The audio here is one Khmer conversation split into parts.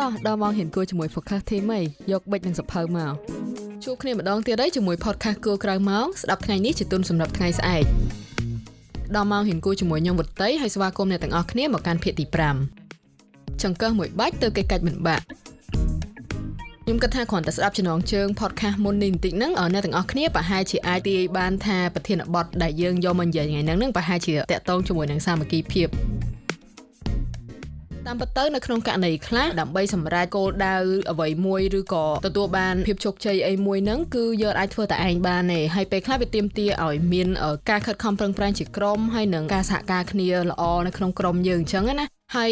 តោះដល់មកហ៊ានគួរជាមួយ podcast ធីមីយកបិចនិងសភៅមកជួបគ្នាម្ដងទៀតហើយជាមួយ podcast គួរក្រៅមកស្ដាប់ថ្ងៃនេះជាទុនសម្រាប់ថ្ងៃស្អែកដល់មកហ៊ានគួរជាមួយខ្ញុំវុតីហើយស្វាគមន៍អ្នកទាំងអស់គ្នាមកកាន់ភាគទី5ចង្កឹះមួយបាច់ទៅកិច្ចកាច់មិនបាក់ខ្ញុំគិតថាគ្រាន់តែស្ដាប់ចំណងជើង podcast មុននេះបន្តិចហ្នឹងអ្នកទាំងអស់គ្នាប្រហែលជាអាចទាយបានថាប្រធានបទដែលយើងយកមកនិយាយថ្ងៃហ្នឹងហ្នឹងប្រហែលជាតកតងជាមួយនឹងសាមគ្គីភាព តាមពិតទៅនៅក្នុងករណីខ្លះដើម្បីសម្រេចគោលដៅអ្វីមួយឬក៏ទទួលបានភាពជោគជ័យអីមួយហ្នឹងគឺយើងអាចធ្វើតែឯងបានទេហើយពេលខ្លះវាទាមទារឲ្យមានការខិតខំប្រឹងប្រែងជាក្រុមហើយនឹងការសហការគ្នាល្អនៅក្នុងក្រុមយើងអញ្ចឹងណា ហើយ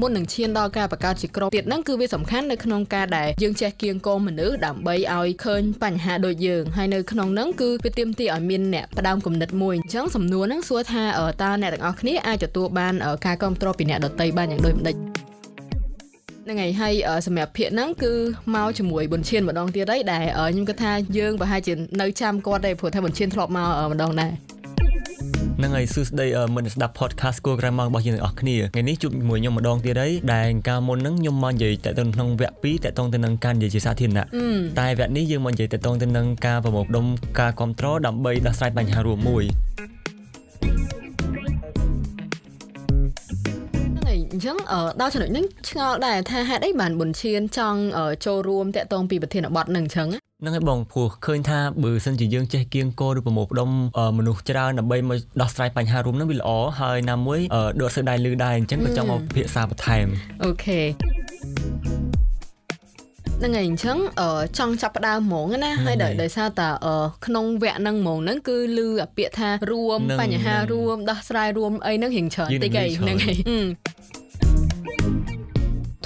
មុននឹងឈានដល់ការបង្កើតជាក្រុមទៀតហ្នឹងគឺវាសំខាន់នៅក្នុងការដែលយើងចេះគៀងគងមនុស្សដើម្បីឲ្យឃើញបញ្ហាដូចយើងហើយនៅក្នុងហ្នឹងគឺវាទាមទារឲ្យមានអ្នកផ្ដើមគំនិតមួយអញ្ចឹងសំណួរហ្នឹងសួរថាតើអ្នកទាំងអស់គ្នាអាចទទួលបានការគ្រប់គ្រងពីអ្នកដទៃបានយ៉ាងដូចម្ដេចហ្នឹងហើយហើយសម្រាប់ភាកហ្នឹងគឺមកជាមួយប៊ុនឈៀនម្ដងទៀតហើយដែលខ្ញុំគិតថាយើងប្រហែលជានៅចាំគាត់ទេព្រោះថាប៊ុនឈៀនធ្លាប់មកម្ដងដែរ ហ្នឹងហើយសួស្ដីមិនស្ដាប់ podcast គួរក្រែមរបស់យើងទាំងអស់គ្នាថ្ងៃនេះជួបជាមួយខ្ញុំម្ដងទៀតហើយដែលកាលមុនហ្នឹងខ្ញុំមកនិយាយតទៅក្នុងវគ្គ2តទៅទៅនឹងការនិយាយជាសាធារណៈតែវគ្គនេះយើងមកនិយាយតទៅទៅនឹងការប្រមូលផ្ដុំការគ្រប់គ្រងដើម្បីដោះស្រាយបញ្ហារួមមួយអញ្ចឹងដល់ចំណុចហ្នឹងឆ្ងល់ដែរថាហេតុអីបានប៊ុនឈៀនចង់ចូលរួមតាក់ទងពីប្រធានបទនឹងអញ្ចឹង ហ្នឹងហើយបងព្រោះឃើញថាបើសិនជាយើងចេះគៀងគោឬប្រមូលផ្ដុំមនុស្សច្រើនដើម្បីមកដោះស្រាយបញ្ហារួមហ្នឹងវាល្អហើយណាមួយដកសើដៃលឺដែរអញ្ចឹងក៏ចង់មកពិភាក្សាបន្ថែមអូខេហ្នឹងហើយអញ្ចឹងចង់ចាប់ផ្ដើមហ្មងណាហើយដោយសារតែក្នុងវគ្គហ្នឹងហ្មងហ្នឹងគឺលឺអាពាក្យថារួមបញ្ហារួមដោះស្រាយរួមអីហ្នឹងរៀងច្រើនតិចអីហ្នឹងហើយ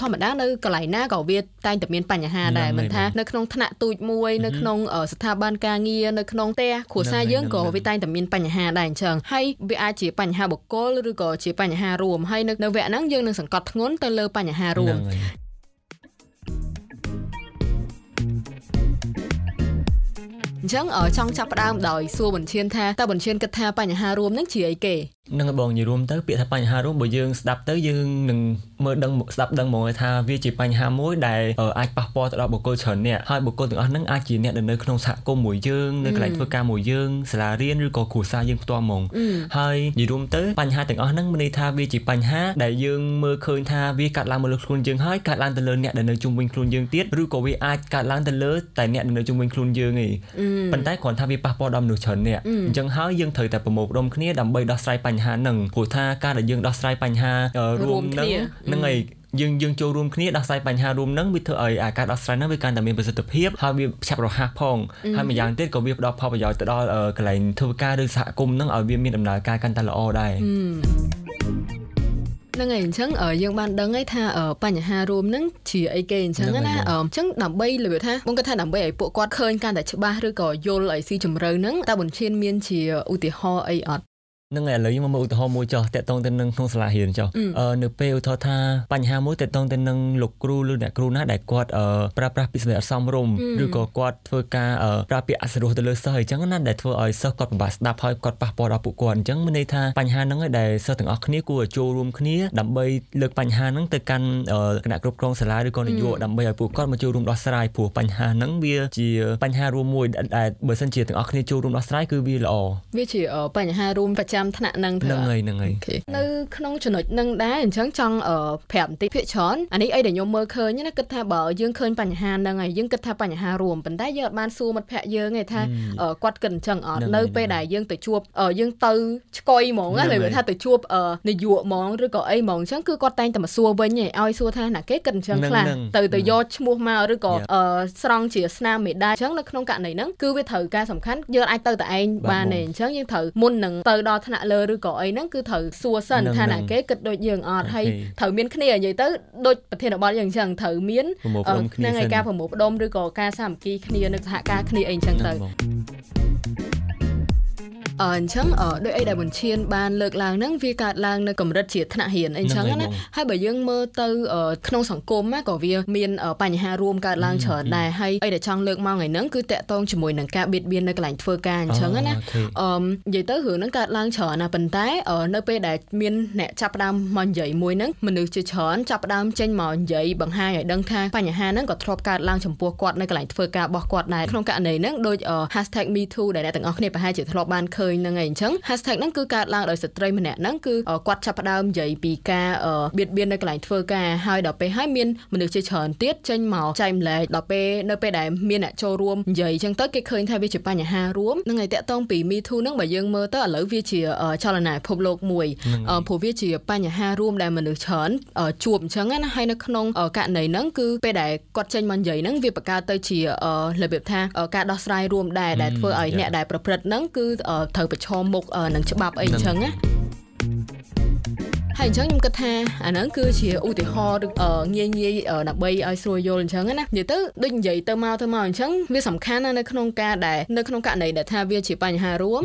ធម្មតានៅកន្លែងណាក៏វាតែងតែមានបញ្ហាដែរមិនថានៅក្នុងថ្នាក់ទូចមួយនៅក្នុងស្ថាប័នការងារនៅក្នុងផ្ទះគ្រួសារយើងក៏វាតែងតែមានបញ្ហាដែរអញ្ចឹងហើយវាអាចជាបញ្ហាបុគ្គលឬក៏ជាបញ្ហារួមហើយនៅនៅវគ្គហ្នឹងយើងនឹងសង្កត់ធ្ងន់ទៅលើបញ្ហារួមអញ្ចឹងចង់ចាប់ផ្ដើមដោយសួរបញ្ឈានថាតើបញ្ឈានគិតថាបញ្ហារួមនឹងជាអីគេ នឹងបងនិយាយរួមទៅពាក្យថាបញ្ហារួមបើយើងស្ដាប់ទៅយើងនឹងមើលដឹងស្ដាប់ដឹងហ្មងថាវាជាបញ្ហាមួយដែលអាចប៉ះពាល់ទៅដល់បុគ្គលច្រើនអ្នកហើយបុគ្គលទាំងអស់ហ្នឹងអាចជាអ្នកដែលនៅក្នុងសហគមន៍មួយយើងនៅកន្លែងធ្វើការមួយយើងសាលារៀនឬក៏គ្រួសារយើងផ្ទាល់ហ្មងហើយនិយាយរួមទៅបញ្ហាទាំងអស់ហ្នឹងមានន័យថាវាជាបញ្ហាដែលយើងមើលឃើញថាវាកាត់ឡើងមកលើខ្លួនយើងហើយកាត់ឡើងទៅលើអ្នកដែលនៅជុំវិញខ្លួនយើងទៀតឬក៏វាអាចកាត់ឡើងទៅលើតែអ្នកដែលនៅជុំវិញខ្លួនយើងឯងប៉ុន្តែគ្រាន់ថាវាប៉ះពាល់ដល់មនុស្សច្រើនអ្នកអញ្ចឹងហើយយើងត្រូវតែប្រមូលផ្ដុំគ្នាដើម្បីដោះស្រាយបញ្ហាហ្នឹងព្រោះថាការដែលយើងដោះស្រាយបញ្ហារួមហ្នឹងហ្នឹងហើយយើងយើងចូលរួមគ្នាដោះស្រាយបញ្ហារួមហ្នឹងវាធ្វើឲ្យការដោះស្រាយហ្នឹងវាកាន់តែមានប្រសិទ្ធភាពហើយវាឆាប់រហ័សផងហើយម្យ៉ាងទៀតក៏វាផ្ដល់ផលប្រយោជន៍ទៅដល់កន្លែងធ្វើការឬសហគមន៍ហ្នឹងឲ្យវាមានដំណើរការកាន់តែល្អដែរហ្នឹងហើយអញ្ចឹងយើងបានដឹងហើយថាបញ្ហារួមហ្នឹងជាអីគេអញ្ចឹងណាអញ្ចឹងដើម្បីលើកថាបងគាត់ថាដើម្បីឲ្យពួកគាត់ឃើញកាន់តែច្បាស់ឬក៏យល់ឲ្យស៊ីជម្រៅហ្នឹងតើបុនឈានមានជាឧទាហរណ៍អីអត់ នឹងឥឡូវយើងមកមើលឧទាហរណ៍មួយចុះតកតងទៅនឹងក្នុងសាលារៀនចុះនៅពេលឧទាហរណ៍ថាបញ្ហាមួយតកតងទៅនឹងលោកគ្រូឬអ្នកគ្រូណាដែលគាត់ប្រើប្រាស់ពាក្យសម្ដីអសមរម្យឬក៏គាត់ធ្វើការប្រើពាក្យអសរោះទៅលើសិស្សអញ្ចឹងណាដែលធ្វើឲ្យសិស្សគាត់ពិបាកស្ដាប់ហើយគាត់ប៉ះពាល់ដល់ពួកគាត់អញ្ចឹងមានន័យថាបញ្ហាហ្នឹងឯងដែលសិស្សទាំងអស់គ្នាគួរចូលរួមគ្នាដើម្បីលើកបញ្ហាហ្នឹងទៅកាន់គណៈគ្រប់គ្រងសាលាឬក៏នាយកដើម្បីឲ្យពួកគាត់មកចូលរួមដោះស្រាយព្រោះបញ្ហាហ្នឹងវាជាបញ្ហារួមមួយដែលបើសិនជាទាំងអស់គ្នាចូលរួមដោះស្រាយគឺវាល្អវាជាបញ្ហារួមប្រចាំចាំថ្នាក់នឹងហ្នឹងហើយហ្នឹងហើយនៅក្នុងចំណុចនឹងដែរអញ្ចឹងចង់ប្រាប់បន្តិចភាគច្រើនអានេះអីដែលខ្ញុំមើលឃើញណាគិតថាបើយើងឃើញបញ្ហាហ្នឹងហើយយើងគិតថាបញ្ហារួមប៉ុន្តែយើងអត់បានសួរមិត្តភ័ក្តិយើងទេថាគាត់គិតអញ្ចឹងអត់នៅពេលដែលយើងទៅជួបយើងទៅឆ្កុយហ្មងណាលើថាទៅជួបនាយកហ្មងឬក៏អីហ្មងអញ្ចឹងគឺគាត់តែងតែមកសួរវិញឯងឲ្យសួរថាណាគេគិតអញ្ចឹងខ្លះទៅទៅយកឈ្មោះមកឬក៏ស្រង់ជាស្នាមមេដាយអញ្ចឹងនៅក្នុងករណីហ្នឹងគឺវាត្រូវការសំខាន់យើងអាចទៅតែឯងបានទេអញ្ចឹងយើងត្រូវមុននឹងទៅដល់ថ្នាក់លើឬក៏អីហ្នឹងគឺត្រូវសួរសិនថាណាគេគិតដូចយើងអត់ហើយត្រូវមានគ្នានិយាយទៅដូចប្រធានបទយើងអញ្ចឹងត្រូវមានហ្នឹងហើយការប្រមូលផ្ដុំឬក៏ការសាមគ្គីគ្នានៅសហការគ្នាអីអញ្ចឹងទៅ អអញ្ចឹងដោយអីដែលបញ្ឈានបានលើកឡើងហ្នឹងវាកើតឡើងនៅកម្រិតជាថ្នាក់រៀនអីចឹងណាហើយបើយើងមើលទៅក្នុងសង្គមក៏វាមានបញ្ហារួមកើតឡើងច្រើនដែរហើយអីដែលចង់លើកមកថ្ងៃហ្នឹងគឺតកតងជាមួយនឹងការបៀតបៀននៅកន្លែងធ្វើការអញ្ចឹងណាអឺនិយាយទៅរឿងហ្នឹងកើតឡើងច្រើនណាប៉ុន្តែនៅពេលដែលមានអ្នកចាប់ផ្ដើមមកនិយាយមួយហ្នឹងមនុស្សជាច្រើនចាប់ផ្ដើមចេញមកនិយាយបង្ហាញឲ្យដឹងថាបញ្ហាហ្នឹងក៏ធ្លាប់កើតឡើងចំពោះគាត់នៅកន្លែងធ្វើការរបស់គាត់ដែរក្នុងករណីហ្នឹងដូច #MeToo ដែលអ្នកទាំងអស់គ្នាប្រហែលជាធ្លាប់បានឃើញហ្នឹងឯងអញ្ចឹង hashtag ហ្នឹងគឺកើតឡើងដោយស្ត្រីម្នាក់ហ្នឹងគឺគាត់ចាប់ផ្ដើមនិយាយពីការបៀតបៀននៅកន្លែងធ្វើការហើយដល់ពេលហើយមានមនុស្សជាច្រើនទៀតចេញមកចែកម្លែកដល់ពេលនៅពេលដែលមានអ្នកចូលរួមនិយាយអញ្ចឹងទៅគេឃើញថាវាជាបញ្ហារួមហ្នឹងហើយតកតងពី Me Too ហ្នឹងបើយើងមើលទៅឥឡូវវាជាចលនាពិភពលោកមួយព្រោះវាជាបញ្ហារួមដែលមនុស្សច្រើនជួបអញ្ចឹងណាហើយនៅក្នុងករណីហ្នឹងគឺពេលដែលគាត់ចេញមកនិយាយហ្នឹងវាបង្កើតទៅជារបៀបថាការដោះស្រាយរួមដែរដែលធ្វើឲ្យអ្នកដែលប្រព្រឹត្តហ្នឹងគឺត្រូវប្រឈមមុខនឹងច្បាប់អីអញ្ចឹងណាហើយអញ្ចឹងខ្ញុំគិតថាអាហ្នឹងគឺជាឧទាហរណ៍ងាយងាយដើម្បីឲ្យស្រួលយល់អញ្ចឹងណានិយាយទៅដូចនិយាយទៅមកទៅមកអញ្ចឹងវាសំខាន់ណាស់នៅក្នុងការដែលនៅក្នុងករណីដែលថាវាជាបញ្ហារួម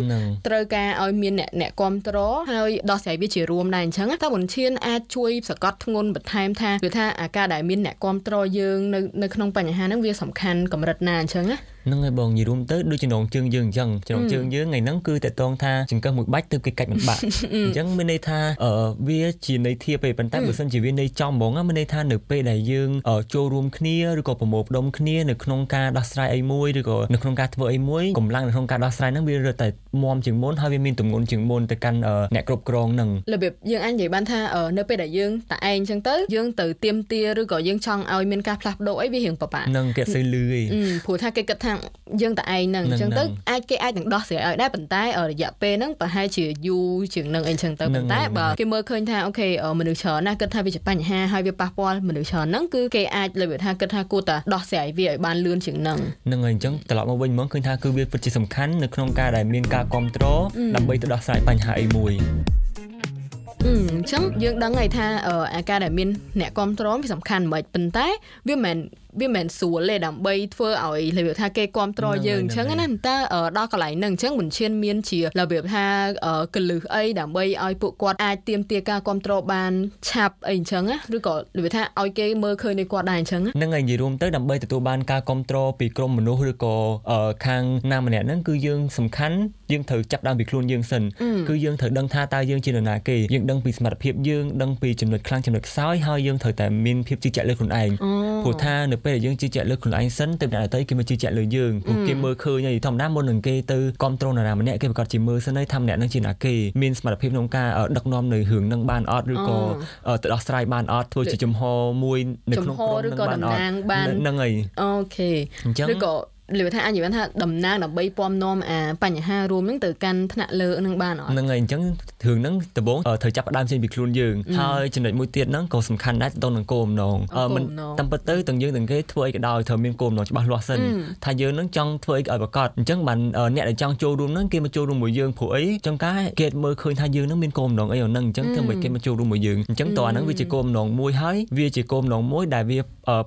ត្រូវការឲ្យមានអ្នកអ្នកគ្រប់គ្រងហើយដោះស្រាយវាជារួមដែរអញ្ចឹងតើបុនឈានអាចជួយសកត់ធ្ងន់បន្ថែមថាគឺថាអាការដែលមានអ្នកគ្រប់គ្រងយើងនៅនៅក្នុងបញ្ហាហ្នឹងវាសំខាន់កម្រិតណាអញ្ចឹងណា ហ្នឹងហើយបងនិយាយរួមទៅដូចចំណងជើងយើងអញ្ចឹងចំណងជើងយើងថ្ងៃហ្នឹងគឺតកតងថាចង្កឹះមួយបាច់ទៅគេកាច់មិនបាក់អញ្ចឹងមានន័យថាវាជាន័យធៀបទេប៉ុន្តែបើសិនជាវាន័យចំហ្មងមានន័យថានៅពេលដែលយើងចូលរួមគ្នាឬក៏ប្រមូលផ្ដុំគ្នានៅក្នុងការដោះស្រាយអីមួយឬក៏នៅក្នុងការធ្វើអីមួយកម្លាំងនៅក្នុងការដោះស្រាយហ្នឹងវារត់តែមុំជាងមុនហើយវាមានទម្ងន់ជាងមុនទៅកាន់អ្នកគ្រប់គ្រងហ្នឹងរបៀបយើងអាចនិយាយបានថានៅពេលដែលយើងតែឯងអញ្ចឹងទៅយើងទៅទៀមទាឬក៏យើងចង់ឲ្យមានការផ្លាស់ប្ដូរអីវារៀងពិបាកហ្នឹងគេអត់សូវលឺទេព្រោះថាគេគិតថាយើងតែឯងហ្នឹងអញ្ចឹងទៅអាចគេអាចនឹងដោះស្រាយឲ្យដែរប៉ុន្តែរយៈពេលហ្នឹងប្រហែលជាយូរជាងនឹងអីចឹងទៅប៉ុន្តែបើគេមើលឃើញថាអូខេមនុស្សច្រើនណាស់គិតថាវាជាបញ្ហាហើយវាប៉ះពាល់មនុស្សច្រើនហ្នឹងគឺគេអាចលើកថាគិតថាគួរតែដោះស្រាយវាឲ្យបានលឿនជាងហ្នឹងហ្នឹងហើយអញ្ចឹងត្រឡប់មកវិញមកឃើញថាគឺវាពិតជាសំខាន់នៅក្នុងការដែលមានការគ្រប់គ្រងដើម្បីទៅដោះស្រាយបញ្ហាអីមួយអញ្ចឹងយើងដឹងហើយថាអាការដែលមានអ្នកគ្រប់គ្រងវាសំខាន់មិនប៉ុន្តែវាមិនមែនវាមិនស្រួលទេដើម្បីធ្វើឲ្យរបៀបថាគេគ្រប់គ្រងយើងអញ្ចឹងណាតើដល់កន្លែងហ្នឹងអញ្ចឹងមិនឈានមានជារបៀបថាកលឹះអីដើម្បីឲ្យពួកគាត់អាចទៀមទាការគ្រប់គ្រងបានឆាប់អីអញ្ចឹងណាឬក៏របៀបថាឲ្យគេមើលឃើញនៃគាត់ដែរអញ្ចឹងហ្នឹងហើយនិយាយរួមទៅដើម្បីទទួលបានការគ្រប់គ្រងពីក្រុមមនុស្សឬក៏ខាងណាម្នាក់ហ្នឹងគឺយើងសំខាន់យើងត្រូវចាប់ដើមពីខ្លួនយើងសិនគឺយើងត្រូវដឹងថាតើយើងជានរណាគេយើងដឹងពីសមត្ថភាពយើងដឹងពីចំណុចខ្លាំងចំណុចខ្សោយហើយយើងត្រូវតែមានភាពជឿជាក់លើខ្លួនឯងព្រោះថានៅពេលដែលយើងជឿជាក់លើខ្លួនឯងសិនទៅអ្នកដទៃគេមកជឿជាក់លើយើងព្រោះគេមើលឃើញហើយធម្មតាមុននឹងគេទៅគ្រប់គ្រងនរណាម្នាក់គេប្រកាសជាមើលសិនហើយថាម្នាក់នឹងជាណាគេមានសមត្ថភាពក្នុងការដឹកនាំនៅរឿងនឹងបានអត់ឬក៏ទៅដោះស្រាយបានអត់ធ្វើជាចំហមួយនៅក្នុងក្រុមនឹងបានអត់ហ្នឹងហើយអូខេឬក៏លើថាអាចនិយាយថាតំណាងដើម្បីពំនាំអាបញ្ហារួមហ្នឹងទៅកាន់ថ្នាក់លើនឹងបានអត់ហ្នឹងហើយអញ្ចឹងរឿងហ្នឹងដំបូងត្រូវចាប់ផ្ដើមចេញពីខ្លួនយើងហើយចំណុចមួយទៀតហ្នឹងក៏សំខាន់ដែរទៅនឹងគោលបំណងមិនតាមពិតទៅទាំងយើងទាំងគេធ្វើអីក៏ដោយត្រូវមានគោលបំណងច្បាស់លាស់សិនថាយើងហ្នឹងចង់ធ្វើអីឲ្យប្រកបអញ្ចឹងបានអ្នកដែលចង់ចូលរួមហ្នឹងគេមកចូលរួមមួយយើងព្រោះអីចង់ការគេមើលឃើញថាយើងហ្នឹងមានគោលបំណងអីហ្នឹងអញ្ចឹងធ្វើឲ្យគេមកចូលរួមមួយយើងអញ្ចឹងតើអាហ្នឹងវាជាគោលបំណងមួយហើយវាជាគោលបំណងមួយដែលវា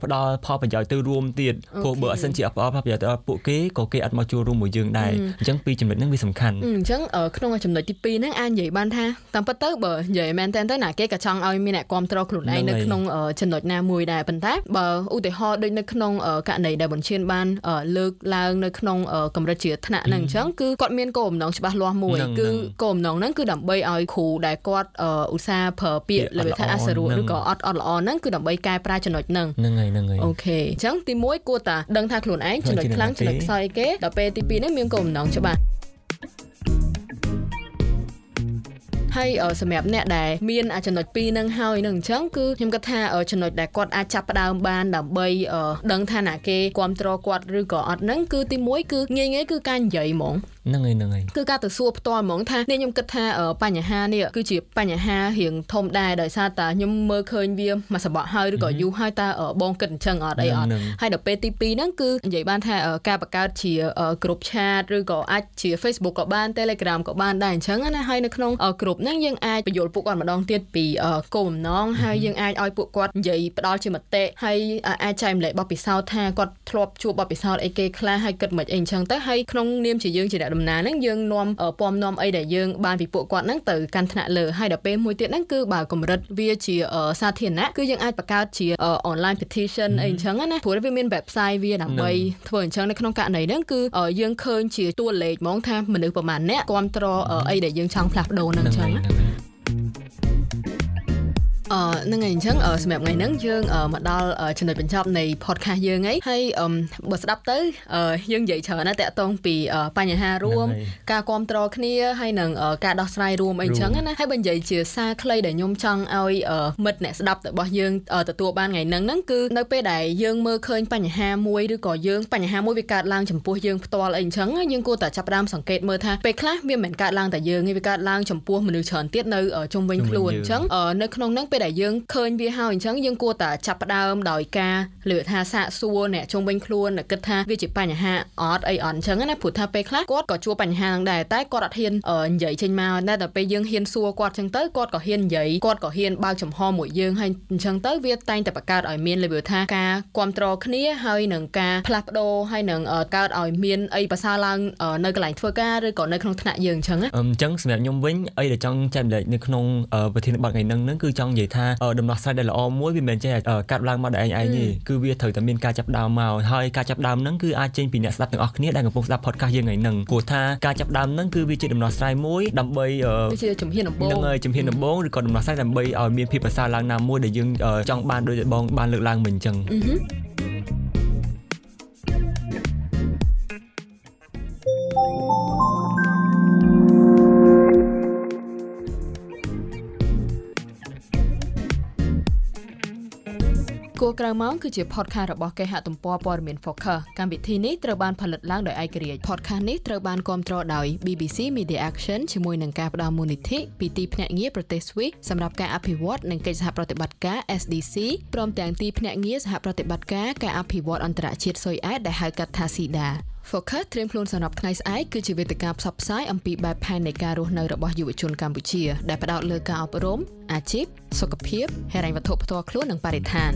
ផ្ដល់ផលប្រយោជន៍ទៅរួមទៀតព្រោះបើអត់សិនជាផ្ដល់ផលប្រយោជន៍ទៅពួកគេក៏គេអត់មកចូលរួមមួយយើងដែរអញ្ចឹងពីចំណុចហ្នឹងវាសំខាន់អញ្ចឹងក្នុងចំណុចទី2ហ្នឹងអាចនិយាយបានថាតាមពិតទៅបើនិយាយមែនតើទៅណាគេក៏ចង់ឲ្យមានអ្នកគ្រប់គ្រងខ្លួនឯងនៅក្នុងចំណុចណាមួយដែរប៉ុន្តែបើឧទាហរណ៍ដូចនៅក្នុងករណីដែលបញ្ឈានបានលើកឡើងនៅក្នុងកម្រិតជាថ្នាក់ហ្នឹងអញ្ចឹងគឺគាត់មានគោលបំណងច្បាស់លាស់មួយគឺគោលបំណងហ្នឹងគឺដើម្បីឲ្យគ្រូដែលគាត់ឧស្សាហ៍ប្រើពាក្យលើថាអសរុឬក៏អត់អត់ល្អហ្នឹងគឺដើម្បីកែប្រែចំណុចហ្នឹងហ្នឹងហើយហ្នឹងហើយអូខេអញ្ចឹងទី1គួរតែដឹងថាខ្លួនឯងចំណុចខ្លាំងចំណុចខ្សោយគេដល់ពេលទី2នេះមានគោលបំណងច្បាស់ ហើយសម្រាប់អ្នកដែលមានចំណុច2នឹងហើយនឹងអញ្ចឹងគឺខ្ញុំគិតថាចំណុចដែលគាត់អាចចាប់ផ្ដើមបានដើម្បីដឹងថាណាគេគ្រប់គ្រងគាត់ឬក៏អត់ហ្នឹងគឺទី1គឺងាយងាយគឺការនិយាយហ្មងហ្នឹងហើយហ្នឹងហើយគឺការទៅសួរផ្ទាល់ហ្មងថានេះខ្ញុំគិតថាបញ្ហានេះគឺជាបញ្ហារៀងធំដែរដោយសារតែខ្ញុំមើលឃើញវាមួយសបកហើយឬក៏យូរហើយតើបងគិតអញ្ចឹងអត់អីអត់ហើយដល់ពេលទី2ហ្នឹងគឺនិយាយបានថាការបង្កើតជា group chat ឬក៏អាចជា Facebook ក៏បាន Telegram ក៏បានដែរអញ្ចឹងណាហើយនៅក្នុង group ហ្នឹងយើងអាចបញ្យល់ពួកគាត់ម្ដងទៀតពីគោលបំណងហើយយើងអាចឲ្យពួកគាត់និយាយផ្ដល់ជាមតិហើយអាចចែកម្លែកបទពិសោធន៍ថាគាត់ធ្លាប់ជួបបទពិសោធន៍អីគេខ្លះហើយគិតមិនអីអញ្ចឹងទៅហើយក្នុងនាមជាយើងជាអ្នកអ្នកដំណើរហ្នឹងយើងនាំពំនាំអីដែលយើងបានពីពួកគាត់ហ្នឹងទៅកាន់ថ្នាក់លើហើយដល់ពេលមួយទៀតហ្នឹងគឺបើកម្រិតវាជាសាធារណៈគឺយើងអាចបង្កើតជា online petition អីអញ្ចឹងណាព្រោះវាមាន website វាដើម្បីធ្វើអញ្ចឹងនៅក្នុងករណីហ្នឹងគឺយើងឃើញជាតួលេខហ្មងថាមនុស្សប្រហែលអ្នកគ្រប់គ្រងអីដែលយើងចង់ផ្លាស់ប្ដូរហ្នឹងអញ្ចឹង អឺហ្នឹងហើយអញ្ចឹងសម្រាប់ថ្ងៃហ្នឹងយើងមកដល់ចំណុចបញ្ចប់នៃ podcast យើងហីហើយបើស្ដាប់ទៅយើងនិយាយច្រើនណាស់តាក់ទងពីបញ្ហារួម ការគ្រប់គ្រងគ្នាហើយនឹងការដោះស្រាយរួមអីអញ្ចឹងណាហើយបើនិយាយជាសារខ្លីដែលខ្ញុំចង់ឲ្យមិត្តអ្នកស្ដាប់របស់យើងទទួលបានថ្ងៃហ្នឹងហ្នឹងគឺនៅពេលដែលយើងមើលឃើញបញ្ហាមួយឬក៏យើងបញ្ហាមួយវាកើតឡើងចំពោះយើងផ្ទាល់អីអញ្ចឹងយើងគួរតែចាប់ផ្ដើមសង្កេតមើលថាពេលខ្លះវាមិនមែនកើតឡើងតែយើងទេវាកើតឡើងចំពោះមនុស្សច្រើនទៀតនៅជុំវិញខ្លួនអញ្ចឹងនៅក្នុងហ្នឹងពេលដែលយើងឃើញវាហើយអញ្ចឹងយើងគួរតែចាប់ផ្ដើមដោយការលើកថាសាកសួរអ្នកជុំវិញខ្លួនគិតថាវាជាបញ្ហាអត់អីអត់អញ្ចឹងណាព្រោះថាពេលខ្លះគាត់ក៏ជួបបញ្ហាហ្នឹងដែរតែគាត់អត់ហ៊ាននិយាយចេញមកតែដល់ពេលយើងហ៊ានសួរគាត់អញ្ចឹងទៅគាត់ក៏ហ៊ាននិយាយគាត់ក៏ហ៊ានបើកចំហមួយយើងហើយអញ្ចឹងទៅវាតែងតែបង្កើតឲ្យមាន level ថាការគ្រប់គ្រងគ្នាហើយនឹងការផ្លាស់ប្ដូរហើយនឹងកើតឲ្យមានអីប្រសើរឡើងនៅកន្លែងធ្វើការឬក៏នៅក្នុងថ្នាក់យើងអញ្ចឹងអញ្ចឹងសម្រាប់ខ្ញុំវិញអីដែលចង់ចែកម្លែកនៅក្នុងប្រធានបទថ្ងៃហ្នឹងគឺចង់និយាយថាដំណោះស្រាយដែលល្អមួយវាមិនមែនចេះកាត់ឡើងមកតែឯងឯងទេគឺវាត្រូវតែមានការចាប់ដើមមកហើយការចាប់ដើមហ្នឹងគឺអាចចេញពីអ្នកស្ដាប់ទាំងអស់គ្នាដែលកំពុងស្ដាប់ podcast យើងថ្ងៃហ្នឹងព្រោះថាការចាប់ដើមហ្នឹងគឺវាជាដំណោះស្រាយមួយដើម្បីវាជាជំហានដំបូងហ្នឹងហើយជំហានដំបូងឬក៏ដំណោះស្រាយដើម្បីឲ្យមានភាពប្រសើរឡើងណាមួយដែលយើងចង់បានដោយបងបានលើកឡើងមិញអញ្ចឹង គួរក្រៅម៉ោងគឺជា podcast របស់គេហទំព័រព័ត៌មាន Focus កម្មវិធីនេះត្រូវបានផលិតឡើងដោយឯករាជ្យ podcast នេះត្រូវបានគាំទ្រដោយ BBC Media Action ជាមួយនឹងការផ្តល់មូលនិធិពីទីភ្នាក់ងារប្រទេស Swiss សម្រាប់ការអភិវឌ្ឍនិងកិច្ចសហប្រតិបត្តិការ SDC ព្រមទាំងទីភ្នាក់ងារសហប្រតិបត្តិការការអភិវឌ្ឍអន្តរជាតិស៊ុយអែតដែលហៅកាត់ថា SIDA Focus ត្រៀមខ្លួនសម្រាប់ថ្ងៃស្អែកគឺជាវេទិកាផ្សព្វផ្សាយអំពីបែបផែននៃការរស់នៅរបស់យុវជនកម្ពុជាដែលផ្ដោតលើការអប់រំអាជីពសុខភាពហិរញ្ញវត្ថុផ្ទាល់ខ្លួននិងបរិស្ថាន